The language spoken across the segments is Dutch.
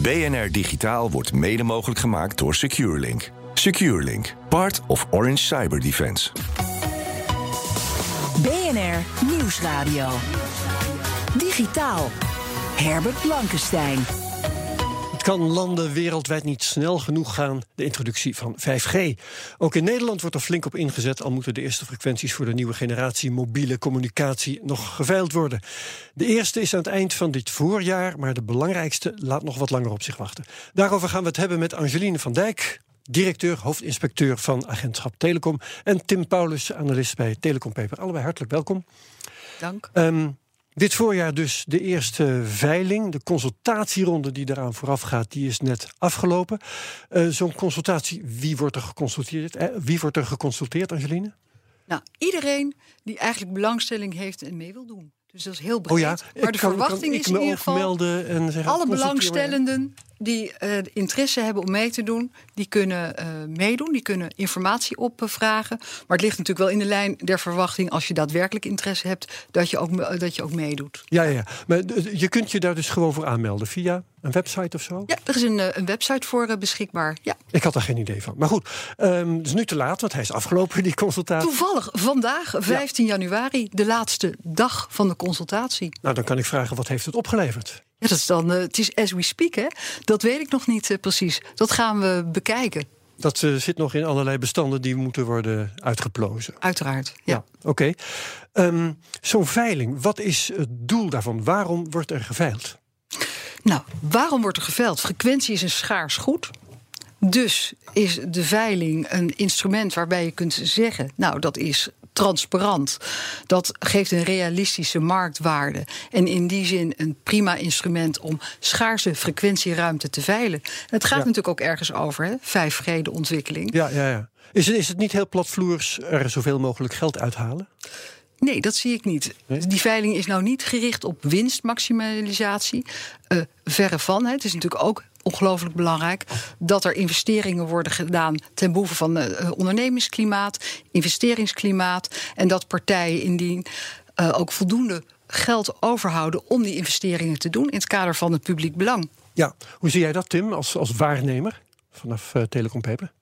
BNR Digitaal wordt mede mogelijk gemaakt door SecureLink. SecureLink, part of Orange Cyber Defense. BNR Nieuwsradio. Digitaal. Herbert Blankenstein. Het kan landen wereldwijd niet snel genoeg gaan, de introductie van 5G. Ook in Nederland wordt er flink op ingezet, al moeten de eerste frequenties voor de nieuwe generatie mobiele communicatie nog geveild worden. De eerste is aan het eind van dit voorjaar, maar de belangrijkste laat nog wat langer op zich wachten. Daarover gaan we het hebben met Angeline van Dijk, directeur, hoofdinspecteur van Agentschap Telecom, en Tim Paulus, analist bij Telecom Paper. Allebei hartelijk welkom. Dank. Um, dit voorjaar dus de eerste veiling. De consultatieronde die daaraan vooraf gaat, die is net afgelopen. Uh, Zo'n consultatie, wie wordt er geconsulteerd? Eh, wie wordt er geconsulteerd, Angeline? Nou, iedereen die eigenlijk belangstelling heeft en mee wil doen. Dus dat is heel breed. Oh ja, maar de kan, verwachting kan is in ieder geval... En zeggen, alle belangstellenden die uh, interesse hebben om mee te doen... die kunnen uh, meedoen, die kunnen informatie opvragen. Maar het ligt natuurlijk wel in de lijn der verwachting... als je daadwerkelijk interesse hebt, dat je ook, dat je ook meedoet. Ja, ja, maar je kunt je daar dus gewoon voor aanmelden via een website of zo? Ja, er is een, een website voor beschikbaar. Ja. Ik had er geen idee van. Maar goed, um, het is nu te laat, want hij is afgelopen, die consultatie. Toevallig, vandaag, 15 ja. januari, de laatste dag van de consultatie. Nou, dan kan ik vragen, wat heeft het opgeleverd? Ja, dat is dan, uh, het is as we speak, hè? Dat weet ik nog niet uh, precies. Dat gaan we bekijken. Dat uh, zit nog in allerlei bestanden die moeten worden uitgeplozen. Uiteraard, ja. ja Oké. Okay. Um, Zo'n veiling, wat is het doel daarvan? Waarom wordt er geveild? Nou, waarom wordt er geveild? Frequentie is een schaars goed. Dus is de veiling een instrument waarbij je kunt zeggen: Nou, dat is transparant. Dat geeft een realistische marktwaarde. En in die zin een prima instrument om schaarse frequentieruimte te veilen. het gaat ja. natuurlijk ook ergens over, hè? 5G, de ontwikkeling. Ja, ja, ja. Is, het, is het niet heel platvloers er zoveel mogelijk geld uithalen? Nee, dat zie ik niet. Nee? Die veiling is nou niet gericht op winstmaximalisatie. Uh, verre van. Hè. Het is natuurlijk ook ongelooflijk belangrijk dat er investeringen worden gedaan ten behoeve van uh, ondernemingsklimaat, investeringsklimaat. En dat partijen indien uh, ook voldoende geld overhouden om die investeringen te doen in het kader van het publiek belang. Ja, hoe zie jij dat, Tim, als, als waarnemer vanaf uh, Telecom Paper?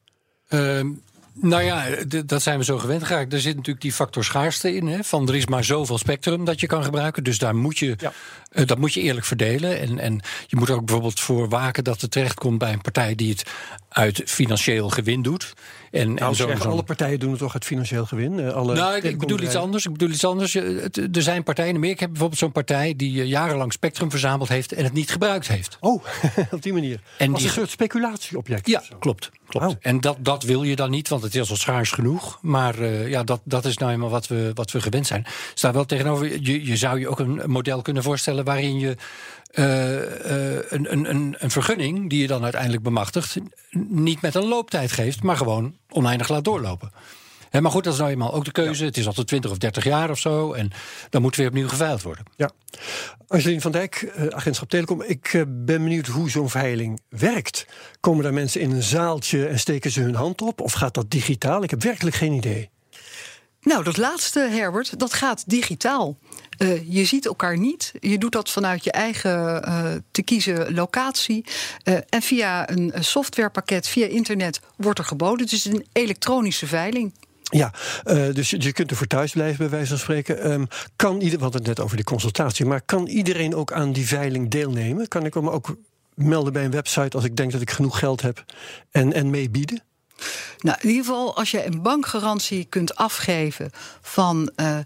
Um nou ja, dat zijn we zo gewend geraakt. Er zit natuurlijk die factor schaarste in. Hè, van er is maar zoveel spectrum dat je kan gebruiken. Dus daar moet je, ja. uh, dat moet je eerlijk verdelen. En, en je moet er ook bijvoorbeeld voor waken dat het terechtkomt bij een partij die het uit financieel gewin doet. En, nou, en zo, zeggen, alle partijen doen het toch uit financieel gewin? Uh, alle nou, ik, ik bedoel iets anders. Ik bedoel iets anders. Er zijn partijen meer. Ik heb bijvoorbeeld zo'n partij die jarenlang spectrum verzameld heeft en het niet gebruikt heeft. Oh, op die manier. En Als die, een soort speculatieobject. Ja, klopt. klopt. Oh. En dat, dat wil je dan niet, want het is al schaars genoeg. Maar uh, ja, dat, dat is nou eenmaal wat we, wat we gewend zijn. Staat wel tegenover. Je, je zou je ook een model kunnen voorstellen waarin je. Uh, uh, een, een, een vergunning die je dan uiteindelijk bemachtigt, niet met een looptijd geeft, maar gewoon oneindig laat doorlopen. He, maar goed, dat is nou eenmaal ook de keuze. Ja. Het is altijd 20 of 30 jaar of zo. En dan moet weer opnieuw geveild worden. Ja. Angelien van Dijk, uh, agentschap Telecom. Ik ben benieuwd hoe zo'n veiling werkt. Komen daar mensen in een zaaltje en steken ze hun hand op? Of gaat dat digitaal? Ik heb werkelijk geen idee. Nou, dat laatste, Herbert, dat gaat digitaal. Uh, je ziet elkaar niet. Je doet dat vanuit je eigen uh, te kiezen locatie. Uh, en via een softwarepakket, via internet, wordt er geboden. Het is een elektronische veiling. Ja, uh, dus je kunt ervoor thuis blijven, bij wijze van spreken. Um, kan ieder, we hadden het net over die consultatie, maar kan iedereen ook aan die veiling deelnemen? Kan ik me ook melden bij een website als ik denk dat ik genoeg geld heb en, en meebieden? Nou, in ieder geval, als je een bankgarantie kunt afgeven van. Uh,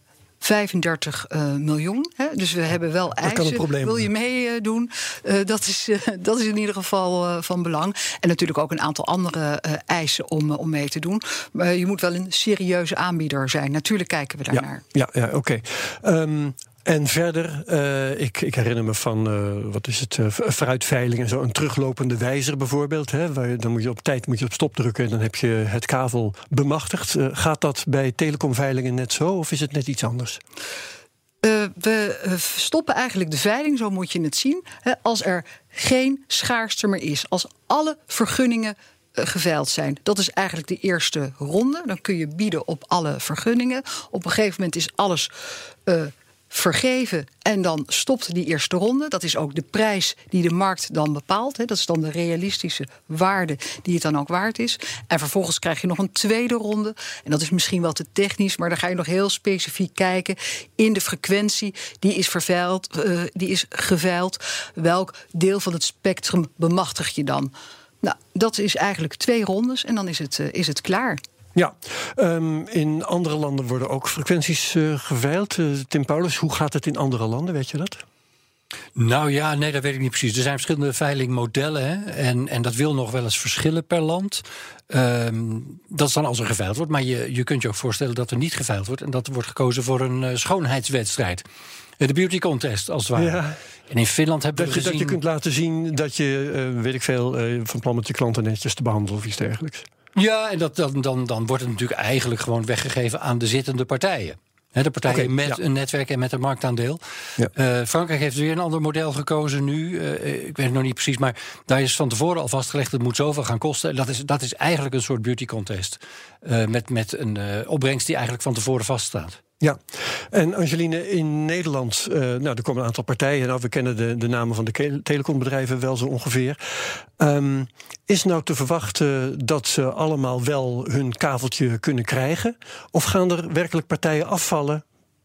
35 uh, miljoen. Hè? Dus we hebben wel eisen. Wil je meedoen? Uh, dat, is, uh, dat is in ieder geval van belang. En natuurlijk ook een aantal andere eisen om, om mee te doen. Maar je moet wel een serieuze aanbieder zijn. Natuurlijk kijken we daarnaar. Ja, ja, ja oké. Okay. Um, En verder, uh, ik, ik, herinner me van, uh, wat is het, uh, fruitveiling en zo, een teruglopende wijzer bijvoorbeeld. Hè, waar, dan moet je op tijd moet je op stop drukken en dan heb je het kavel bemachtigd. gaat dat bij telecomveilingen net zo of is het net iets anders? we stoppen eigenlijk de veiling, zo moet je het zien, hè, als er geen schaarste meer is. Als alle vergunningen geveild zijn. Dat is eigenlijk de eerste ronde. Dan kun je bieden op alle vergunningen. Op een gegeven moment is alles uh, vergeven en dan stopt die eerste ronde. Dat is ook de prijs die de markt dan bepaalt. Dat is dan de realistische waarde die het dan ook waard is. En vervolgens krijg je nog een tweede ronde. En dat is misschien wel te technisch, maar dan ga je nog heel specifiek kijken in de frequentie die is vervuild, uh, die is geveild. Welk deel van het spectrum bemachtig je dan? Nou, dat is eigenlijk twee rondes en dan is het, uh, is het klaar. Ja, um, in andere landen worden ook frequenties uh, geveild. Uh, Tim Paulus, hoe gaat het in andere landen, weet je dat? Nou ja, nee, dat weet ik niet precies. Er zijn verschillende veilingmodellen hè? En, en dat wil nog wel eens verschillen per land. Um, dat is dan als er geveild wordt. Maar je, je kunt je ook voorstellen dat er niet geveild wordt en dat er wordt gekozen voor een uh, schoonheidswedstrijd. De beauty contest, als het ware. Ja. En in Finland hebben dat we je, gezien... Dat je kunt laten zien dat je, uh, weet ik veel, uh, van plan met je klanten netjes te behandelen of iets dergelijks. Ja, en dat, dan, dan, dan wordt het natuurlijk eigenlijk gewoon weggegeven aan de zittende partijen. de partijen okay, met ja. een netwerk en met een marktaandeel. Ja. Uh, Frankrijk heeft weer een ander model gekozen nu. Uh, ik weet het nog niet precies, maar daar is van tevoren al vastgelegd... het moet zoveel gaan kosten. En dat is, dat is eigenlijk een soort beauty contest. Uh, met, met een opbrengst die eigenlijk van tevoren vaststaat. Ja, en Angeline, in Nederland, uh, nou, er komen een aantal partijen. Nou, we kennen de, de namen van de telecombedrijven wel zo ongeveer. Um, is nou te verwachten dat ze allemaal wel hun kaveltje kunnen krijgen? Of gaan er werkelijk partijen afvallen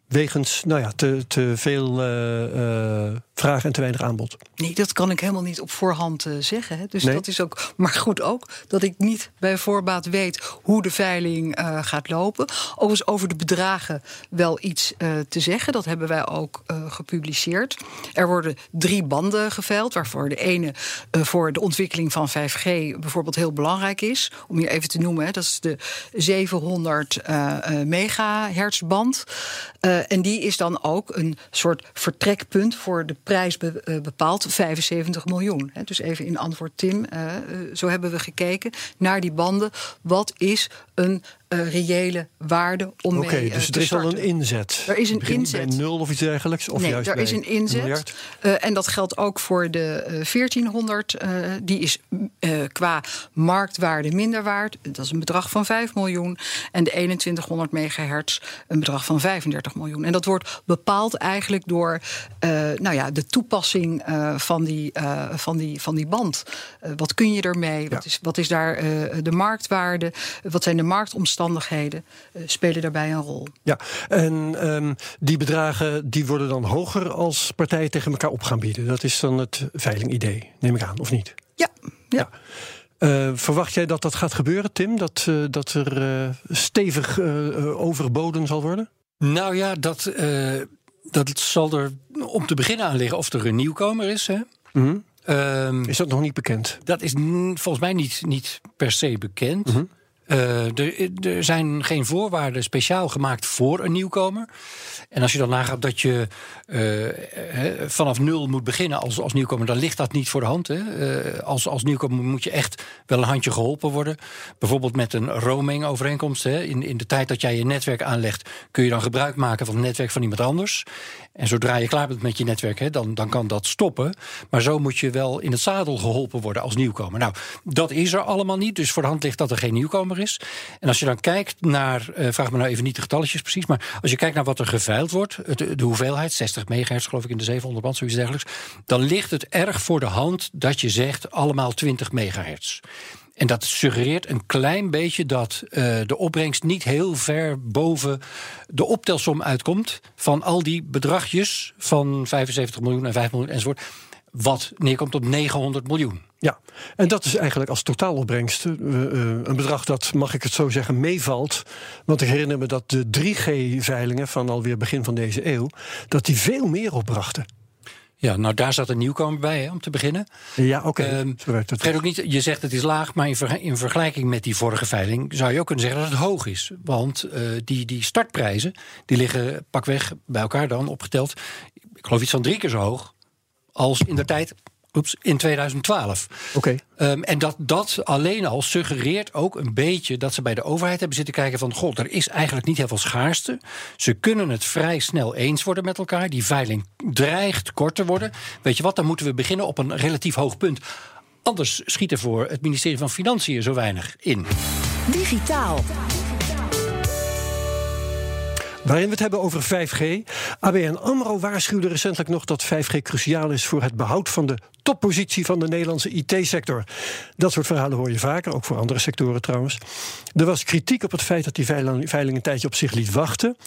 wegens nou ja, te, te veel uh, uh, vraag en te weinig aanbod. Nee, dat kan ik helemaal niet op voorhand uh, zeggen. Hè. Dus nee? dat is ook, maar goed ook dat ik niet bij voorbaat weet hoe de veiling gaat lopen. Overigens over de bedragen wel iets te zeggen. Dat hebben wij ook gepubliceerd. Er worden drie banden geveild, waarvoor de ene voor de ontwikkeling van 5G bijvoorbeeld heel belangrijk is. Om hier even te noemen, hè. dat is de 700 megahertz band. En die is dan ook een soort vertrekpunt voor de prijs be, uh, bepaald 75 miljoen. Dus even in antwoord Tim, uh, zo hebben we gekeken naar die banden. Wat is een uh, reële waarde om okay, mee uh, dus er is al een inzet. Er is een inzet. Bij nul of iets dergelijks? Of nee, juist er is een inzet. Een uh, en dat geldt ook voor de 1400. die is qua marktwaarde minder waard. Dat is een bedrag van 5 miljoen. En de 2100 megahertz een bedrag van 35 miljoen. En dat wordt bepaald eigenlijk door nou ja, de toepassing van, die, van, die, van die band. wat kun je ermee? Ja. Wat, is, wat is daar de marktwaarde? Wat zijn de marktomstandigheden uh, spelen daarbij een rol. Ja, en um, die bedragen die worden dan hoger als partijen tegen elkaar op gaan bieden. Dat is dan het veilingidee, neem ik aan, of niet? Ja. ja. ja. Uh, verwacht jij dat dat gaat gebeuren, Tim? Dat, uh, dat er stevig overboden zal worden? Nou ja, dat, dat zal er om te beginnen aan liggen of er een nieuwkomer is. Hè? Mm -hmm. um, is dat nog niet bekend? Dat is volgens mij niet, niet per se bekend. Mm -hmm. Uh, er, zijn geen voorwaarden speciaal gemaakt voor een nieuwkomer. En als je dan nagaat dat je uh, vanaf nul moet beginnen als, als nieuwkomer, dan ligt dat niet voor de hand. Hè? Uh, als, als nieuwkomer moet je echt wel een handje geholpen worden. Bijvoorbeeld met een roaming-overeenkomst. In, in de tijd dat jij je netwerk aanlegt, kun je dan gebruik maken van het netwerk van iemand anders. En zodra je klaar bent met je netwerk, hè, dan, dan kan dat stoppen. Maar zo moet je wel in het zadel geholpen worden als nieuwkomer. Nou, dat is er allemaal niet. Dus voor de hand ligt dat er geen nieuwkomer is. En als je dan kijkt naar, uh, vraag me nou even niet de getalletjes precies, maar als je kijkt naar wat er geveild wordt, de, hoeveelheid, 60 megahertz geloof ik in de 700 band, zoiets dergelijks, dan ligt het erg voor de hand dat je zegt allemaal 20 megahertz. En dat suggereert een klein beetje dat uh, de opbrengst niet heel ver boven de optelsom uitkomt van al die bedragjes van 75 miljoen en 5 miljoen enzovoort. Wat neerkomt op 900 miljoen. Ja, en dat is eigenlijk als totaalopbrengst uh, een bedrag dat, mag ik het zo zeggen, meevalt. Want ik herinner me dat de 3G-veilingen van alweer begin van deze eeuw, dat die veel meer opbrachten. Ja, nou daar zat een nieuwkomer bij, hè, om te beginnen. Ja, oké. Ehm, werkt het. Vergeet ook niet, je zegt het is laag, maar in vergelijking met die vorige veiling zou je ook kunnen zeggen dat het hoog is. Want eh, die, die startprijzen die liggen pakweg bij elkaar dan opgeteld, ik geloof iets van drie keer zo hoog als in de tijd. Oeps, in 2012. Oké. Ehm, en dat, dat alleen al suggereert ook een beetje dat ze bij de overheid hebben zitten kijken van... god, er is eigenlijk niet heel veel schaarste. Ze kunnen het vrij snel eens worden met elkaar. Die veiling dreigt kort te worden. Weet je wat, dan moeten we beginnen op een relatief hoog punt. Anders schiet er voor het ministerie van Financiën zo weinig in. Digitaal. Waarin we het hebben over 5G. ABN AMRO waarschuwde recentelijk nog dat 5G cruciaal is... voor het behoud van de toppositie van de Nederlandse IT-sector. Dat soort verhalen hoor je vaker, ook voor andere sectoren trouwens. Er was kritiek op het feit dat die veiling, een tijdje op zich liet wachten.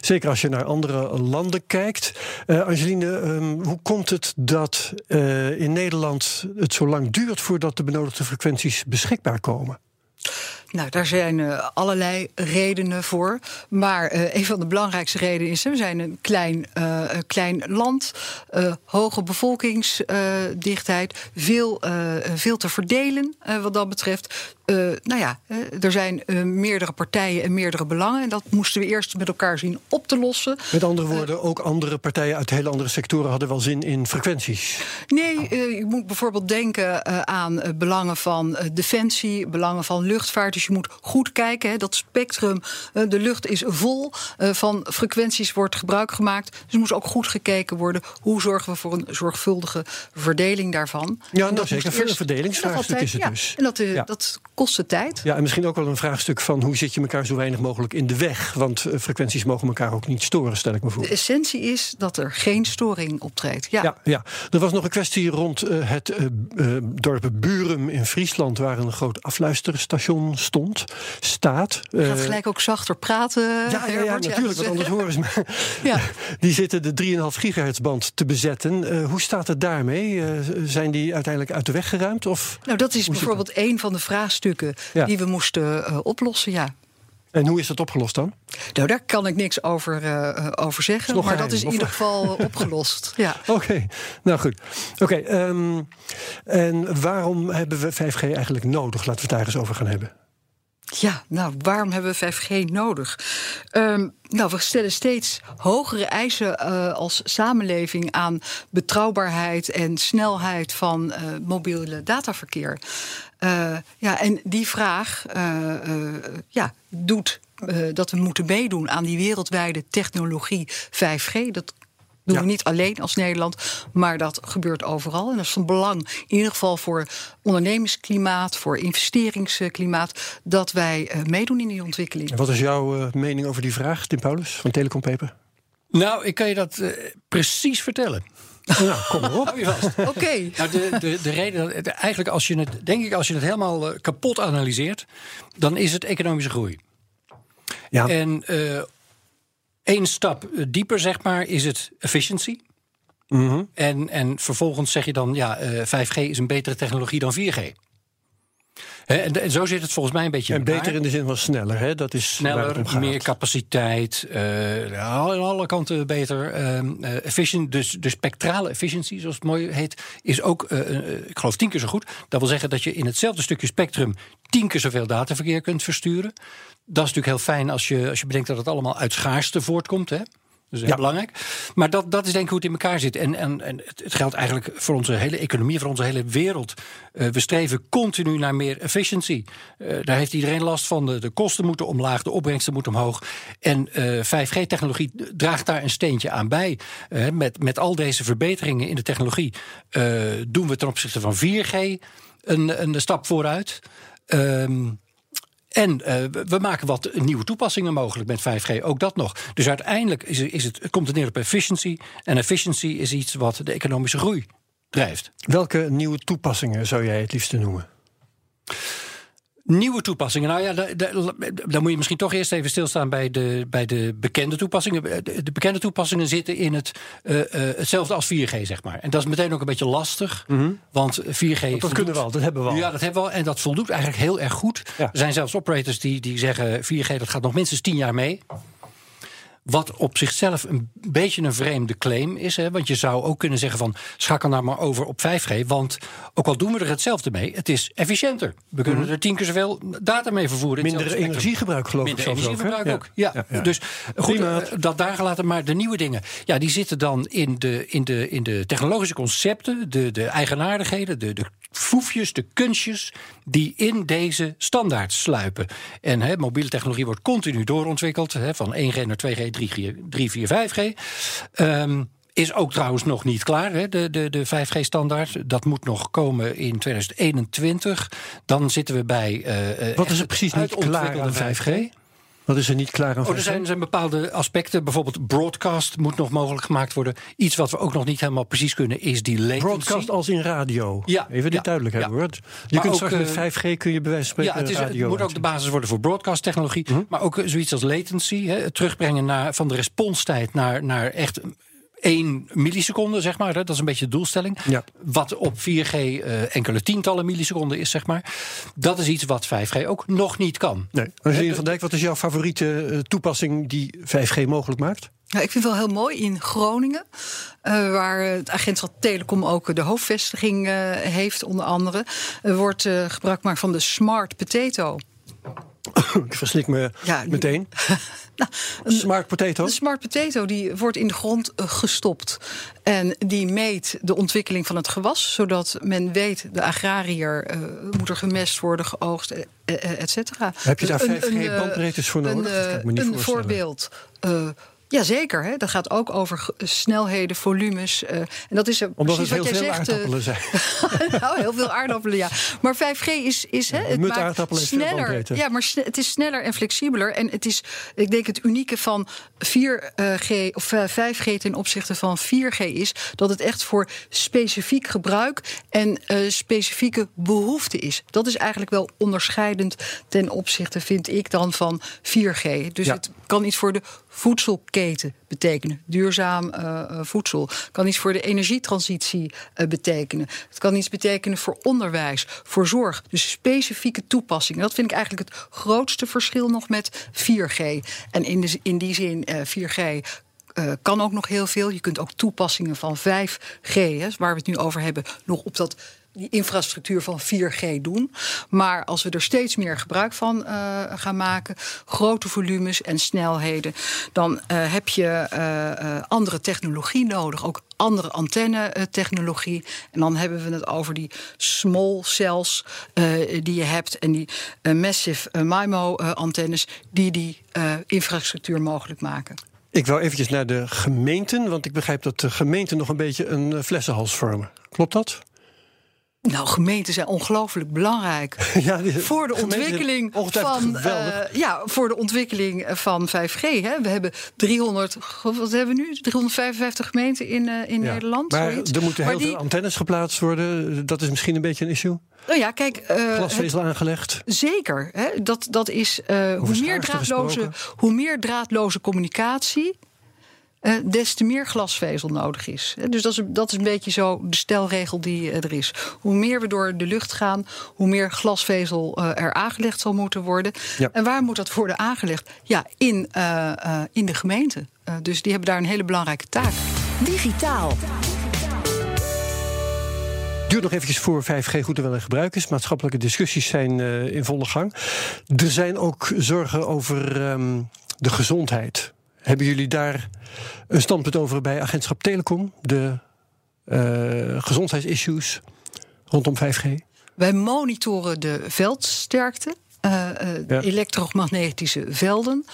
Zeker als je naar andere landen kijkt. Eh, Angeline, ehm, hoe komt het dat eh, in Nederland het zo lang duurt... voordat de benodigde frequenties beschikbaar komen? Nou, daar zijn uh, allerlei redenen voor. Maar uh, een van de belangrijkste redenen is: we zijn een klein, uh, klein land, hoge bevolkingsdichtheid, veel, veel te verdelen wat dat betreft. nou ja, er zijn meerdere partijen en meerdere belangen. En dat moesten we eerst met elkaar zien op te lossen. Met andere woorden, ook andere partijen uit hele andere sectoren hadden wel zin in frequenties. Nee, je moet bijvoorbeeld denken aan belangen van defensie, belangen van luchtvaart. Dus je moet goed kijken. Hè, dat spectrum, uh, de lucht is vol. Uh, van frequenties wordt gebruik gemaakt. Dus er moest ook goed gekeken worden. Hoe zorgen we voor een zorgvuldige verdeling daarvan? Ja, en dat is zeker een verdelingsvraagstuk is het ja, dus. En dat, uh, ja. dat kostte tijd. Ja, en misschien ook wel een vraagstuk van hoe zit je elkaar zo weinig mogelijk in de weg? Want frequenties mogen elkaar ook niet storen, stel ik me voor. De essentie is dat er geen storing optreedt. Ja, ja, ja. er was nog een kwestie rond het dorp Burum in Friesland, waar een groot afluisterstation stond staat. Je gaat gelijk ook zachter praten. Ja, ja, ja natuurlijk, want anders horen ze me. Ja. Die zitten de 3,5 gigahertz band te bezetten. Uh, hoe staat het daarmee? Uh, zijn die uiteindelijk uit de weg geruimd? Of nou, dat is bijvoorbeeld dat? een van de vraagstukken ja. die we moesten oplossen, ja. En hoe is dat opgelost dan? Nou, daar kan ik niks over, uh, over zeggen. Maar geheim, dat is in ieder geval opgelost. Ja. Oké, okay. nou goed. Oké, okay, um, en waarom hebben we 5G eigenlijk nodig? Laten we het daar eens over gaan hebben. Ja, nou, waarom hebben we 5G nodig? Um, nou, we stellen steeds hogere eisen uh, als samenleving aan betrouwbaarheid en snelheid van uh, mobiele dataverkeer. Uh, ja, en die vraag ja, doet dat we moeten meedoen aan die wereldwijde technologie 5G. Dat doen Ja. we niet alleen als Nederland, maar dat gebeurt overal. En dat is van belang, in ieder geval voor ondernemingsklimaat, voor investeringsklimaat, dat wij eh, meedoen in die ontwikkeling. En wat is jouw eh, mening over die vraag, Tim Paulus van Telecom Paper? Nou, ik kan je dat eh, precies vertellen. Nou, kom maar op. Hou je vast. Oké. Nou, de, de, de reden, dat- eigenlijk als je het, denk ik, als je het helemaal kapot analyseert, dan is het economische groei. Ja. En eh één stap eh, dieper, zeg maar, is het efficiency. Mhm. En, en vervolgens zeg je dan, ja, eh 5G is een betere technologie dan 4G. En, en zo zit het volgens mij een beetje in En beter in de zin van sneller, hè? Dat is Sneller, meer capaciteit, eh, aan alle kanten beter. ehm, eh, efficient, dus de spectrale efficiëntie, zoals het mooi heet, is ook, eh, ik geloof, tien keer zo goed. Dat wil zeggen dat je in hetzelfde stukje spectrum tien keer zoveel dataverkeer kunt versturen. Dat is natuurlijk heel fijn als je, als je bedenkt dat het allemaal uit schaarste voortkomt. Hè? Dat is heel Ja. belangrijk. Maar dat, dat is denk ik hoe het in elkaar zit. En, en, en het, geldt eigenlijk voor onze hele economie, voor onze hele wereld. Eh, we streven continu naar meer efficiency. Eh, daar heeft iedereen last van. De, de kosten moeten omlaag, de opbrengsten moeten omhoog. En eh 5G-technologie draagt daar een steentje aan bij. Eh, met, met al deze verbeteringen in de technologie eh, doen we ten opzichte van 4G een, een stap vooruit. Ehm en eh, we- maken wat nieuwe toepassingen mogelijk met 5G, ook dat nog. Dus uiteindelijk is, het, komt het neer op efficiency. En efficiency is iets wat de economische groei drijft. Welke nieuwe toepassingen zou jij het liefste noemen? Nieuwe toepassingen. Nou ja, da- da- dan moet je misschien toch eerst even stilstaan bij de, bij de bekende toepassingen. De, de bekende toepassingen zitten in het, eh, eh, hetzelfde als 4G, zeg maar. En dat is meteen ook een beetje lastig. Want 4G. Want dat kunnen we al, dat hebben we al. Ja, dat hebben we al. En dat voldoet eigenlijk heel erg goed. Ja. Er zijn zelfs operators die, die zeggen 4G dat gaat nog minstens 10 jaar mee. Wat op zichzelf een beetje een vreemde claim is. Hè? Want je zou ook kunnen zeggen van schakel nou maar over op 5G. Want ook al doen we er hetzelfde mee, het is efficiënter. We kunnen er tien keer zoveel data mee vervoeren. Minder energiegebruik geloof Minder ik zelfs energiegebruik ook. ook. Ja. Ja. Dus goed, Prima. eh, dat daar gelaten. Maar de nieuwe dingen, ja, die zitten dan in de, in de, in de technologische concepten, de, de eigenaardigheden, de, de foefjes, de kunstjes die in deze standaard sluipen. En hè, mobiele technologie wordt continu doorontwikkeld, hè, van 1G naar 2G, 3G, 3, 4, 5G. Ehm, is ook trouwens nog niet klaar, hè, de, de, de 5G-standaard. Dat moet nog komen in 2021. Dan zitten we bij. eh, eh, Wat is er precies niet klaar aan 5G. 5G? Wat is er niet klaar aan Oh, er 5G? zijn, zijn bepaalde aspecten. Bijvoorbeeld broadcast moet nog mogelijk gemaakt worden. Iets wat we ook nog niet helemaal precies kunnen is die latency. Broadcast als in radio. Ja, Even dit ja, duidelijk ja. hebben hoor. Je Maar kunt ook, straks met eh, 5G kun je bij wijze van Ja, spreken het, is, het moet ook de basis worden voor broadcast-technologie. Mhm. Maar ook eh, zoiets als latency. Hè, het terugbrengen naar, van de responstijd naar, naar echt 1 milliseconde, zeg maar. Hè, dat is een beetje de doelstelling. Ja. Wat op 4G eh, enkele tientallen milliseconden is, zeg maar. Dat is iets wat 5G ook nog niet kan. Nee. Angelien van Dijk, wat is jouw favoriete eh, toepassing die 5G mogelijk maakt? Ja, ik vind het wel heel mooi in Groningen, eh, waar het agentschap Telecom ook de hoofdvestiging eh, heeft, onder andere, eh, wordt eh, gebruik gemaakt van de Smart Potato. Ik verslik me Ja, meteen. Nou, een- Smart potato. De smart potato die wordt in de grond eh, gestopt. En die meet de ontwikkeling van het gewas. Zodat men weet, de agrariër eh, moet er gemest worden, geoogst, eh, et cetera. Heb je daar Een- 5G een, eh, bandbreedtes voor Een, nodig? Dat kan ik me niet een voorbeeld. Jazeker, hè? dat gaat ook over snelheden, volumes. eh, en dat is Omdat het precies heel wat jij veel zegt. eh, aardappelen zijn. nou, heel veel aardappelen, ja. Maar 5G is, is hè, het maakt sneller. Ja, maar sne- het is sneller en flexibeler. En het is, ik denk, het unieke van 4G of eh, 5G ten opzichte van 4G is dat het echt voor specifiek gebruik en specifieke behoeften is. Dat is eigenlijk wel onderscheidend ten opzichte, vind ik dan, van 4G. Dus Ja. het kan iets voor de voedselketen betekenen. Duurzaam eh, eh, voedsel. Kan iets voor de energietransitie eh, betekenen. Het kan iets betekenen voor onderwijs, voor zorg. Dus specifieke toepassingen. Dat vind ik eigenlijk het grootste verschil nog met 4G. En in, in die zin, eh, 4G. eh, kan ook nog heel veel. Je kunt ook toepassingen van 5G, hè, waar we het nu over hebben, nog op dat die infrastructuur van 4G doen. Maar als we er steeds meer gebruik van eh, gaan maken, grote volumes en snelheden, dan eh, heb je eh, andere technologie nodig. Ook andere antenne-technologie. En dan hebben we het over die small cells die je hebt en die massive MIMO-antennes die die infrastructuur mogelijk maken. Ik wou eventjes naar de gemeenten, want ik begrijp dat de gemeenten nog een beetje een flessenhals vormen. Klopt dat? Nou, gemeenten zijn ongelooflijk belangrijk. Ja, die- voor de ontwikkeling van eh, ja, voor de ontwikkeling van 5G. Hè. We hebben 300, wat hebben we nu? 355 gemeenten in, eh, in Ja. Nederland. Maar zoiets. er moeten heel die- veel antennes geplaatst worden. Dat is misschien een beetje een issue. Nou ja, kijk, eh, Glasvezel aangelegd. zeker. Hè, dat, dat is hoe, meer draadloze, gesproken. hoe meer draadloze communicatie. Eh, des te meer glasvezel nodig is. Hè, Dus dat is, dat is een beetje zo de stelregel die eh, er is. Hoe meer we door de lucht gaan, hoe meer glasvezel eh, er aangelegd zal moeten worden. Ja. En waar moet dat worden aangelegd? Ja, in, eh, eh, in de gemeente. Eh, dus die hebben daar een hele belangrijke taak. Digitaal. Duurt nog eventjes voor 5G goed en wel in gebruik is. Maatschappelijke discussies zijn eh, in volle gang. Er zijn ook zorgen over ehm, de gezondheid. Hebben jullie daar een standpunt over bij agentschap Telecom? De eh, gezondheidsissues rondom 5G? Wij monitoren de veldsterkte. eh, eh, Ja. Elektromagnetische velden.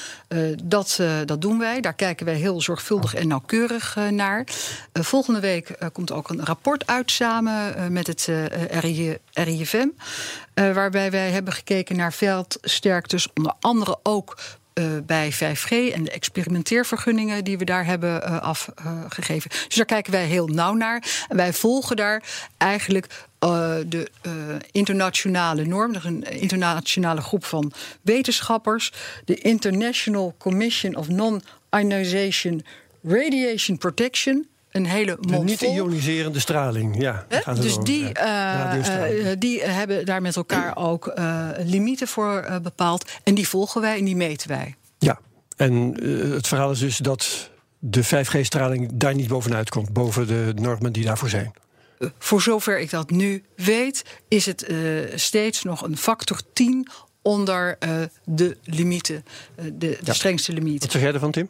Dat, dat doen wij. Daar kijken wij heel zorgvuldig en nauwkeurig naar. Volgende week komt ook een rapport uit samen met het RI, RIFM. eh, waarbij wij hebben gekeken naar veldsterktes. Onder andere ook bij 5G en de experimenteervergunningen die we daar hebben eh, afgegeven. dus daar kijken wij heel nauw naar. En wij volgen daar eigenlijk eh, de eh, internationale norm. Een internationale groep van wetenschappers. De International Commission of Non-Ionization Radiation Protection. Een hele De mond niet vol. ioniserende straling. Ja, Dus die, ja. eh, Radiostraling. eh, die hebben daar met elkaar ook eh, limieten voor eh, bepaald. En die volgen wij en die meten wij. Ja. En het verhaal is dus dat de 5G-straling daar niet bovenuit komt, boven de normen die daarvoor zijn. Voor zover ik dat nu weet, is het uh, steeds nog een factor 10 onder de limieten, de, de ja. strengste limiet. Wat zeg jij ervan, Tim?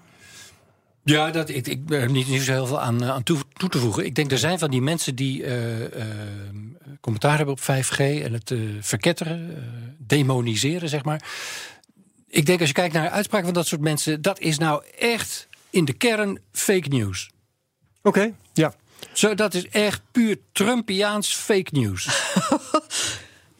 Ja, dat, ik, ik heb niet, niet zo heel veel aan, aan toe, toe, te voegen. Ik denk er zijn van die mensen die uh, uh, commentaar hebben op 5G en het uh, verketteren, demoniseren, zeg maar. Ik denk als je kijkt naar de uitspraak van dat soort mensen, dat is nou echt in de kern fake news. Oké, okay, ja. Zo, dat is echt puur Trumpiaans fake news.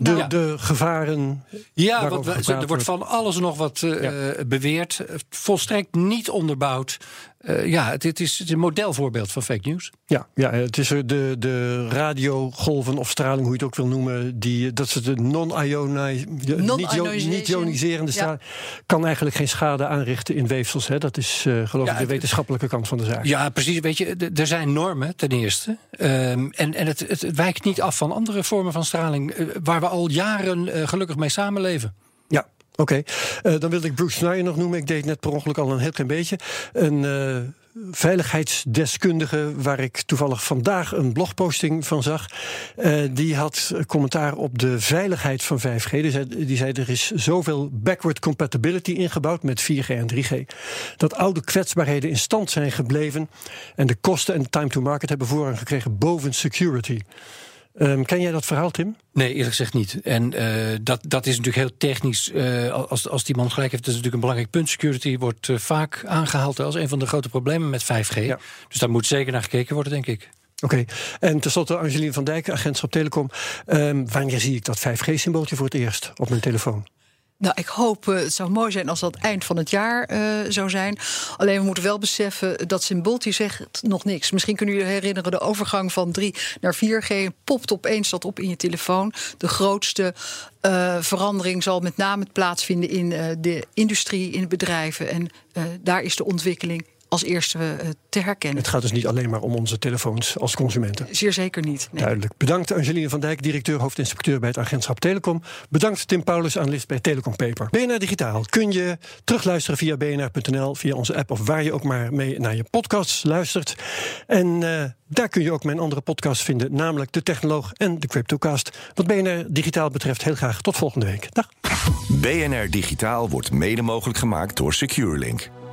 De, de gevaren. Ja, want er wordt van alles nog wat uh, ja. beweerd. Volstrekt niet onderbouwd. Uh, ja, het, het, is, het, is, een modelvoorbeeld van fake news. Ja, ja het is de, de radiogolven of straling, hoe je het ook wil noemen. Die, dat is de non-ioniserende straling. Ja. Kan eigenlijk geen schade aanrichten in weefsels. Hè? Dat is uh, geloof ik de wetenschappelijke kant van de zaak. Ja, precies. Weet je, er zijn normen ten eerste. Um, en en het, het, wijkt niet af van andere vormen van straling. Uh, waar we al jaren gelukkig mee samenleven. Ja, Oké, uh, dan wilde ik Bruce Snyder nog noemen. Ik deed net per ongeluk al een heel klein beetje. Een uh, veiligheidsdeskundige, waar ik toevallig vandaag een blogposting van zag. Uh, die had commentaar op de veiligheid van 5G. Die zei, die zei er is zoveel backward compatibility ingebouwd met 4G en 3G. Dat oude kwetsbaarheden in stand zijn gebleven. En de kosten en time to market hebben voorrang gekregen boven security. Um, ken jij dat verhaal, Tim? Nee, eerlijk gezegd niet. En uh, dat, dat is natuurlijk heel technisch. Uh, als, als die man gelijk heeft, dat is natuurlijk een belangrijk punt. Security wordt uh, vaak aangehaald als een van de grote problemen met 5G. Ja. Dus daar moet zeker naar gekeken worden, denk ik. Oké, okay. en tenslotte Angelien van Dijk, agentschap Telecom. Um, wanneer zie ik dat 5G-symbooltje voor het eerst op mijn telefoon? Nou, ik hoop, uh, het zou mooi zijn als dat eind van het jaar uh, zou zijn. Alleen we moeten wel beseffen, dat symbooltje zegt nog niks. Misschien kunnen jullie herinneren, de overgang van 3 naar 4G... popt opeens dat op in je telefoon. De grootste uh, verandering zal met name plaatsvinden in de industrie, in bedrijven. En daar is de ontwikkeling als eerste uh, te herkennen. Het gaat dus niet alleen maar om onze telefoons als consumenten. Zeer zeker niet. Nee. Duidelijk. Bedankt Angeline van Dijk, directeur hoofdinspecteur bij het agentschap Telecom. Bedankt Tim Paulus, analist bij Telecom Paper. BNR Digitaal kun je terugluisteren via bnr.nl, via onze app of waar je ook maar mee naar je podcasts luistert. En uh, daar kun je ook mijn andere podcasts vinden, namelijk De Technoloog en de Cryptocast. Wat BNR Digitaal betreft, heel graag tot volgende week. Dag. BNR Digitaal wordt mede mogelijk gemaakt door SecureLink.